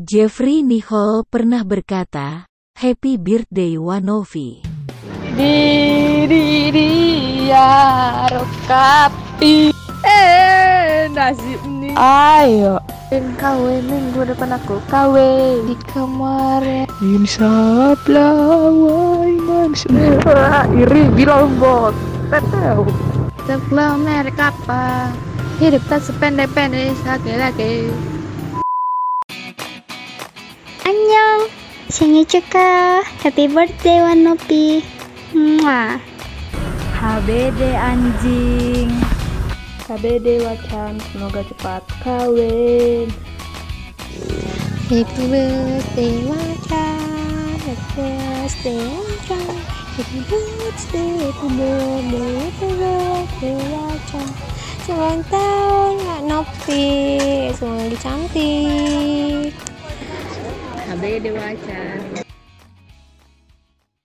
Jeffrey Nicole pernah berkata, Happy birthday Wanovi. Di di di ya rokapi. Eh nasib nih. Ayo, Kawin minggu depan aku kawin di kamar ya. insya Allah, manusia. Iri bilang bot. Teteu. Sebelum merek apa? Hidup tak sependek-pendek sekali lagi. Annyeong 생일 축하 Happy birthday Wanopi Mwah. HBD anjing KBD Wacan, semoga cepat kawin. Happy birthday Wacan Happy birthday Wacan Happy birthday Happy birthday Happy birthday Wacan Ulang tahun Kak Nopi Semoga cantik HBD Wacan.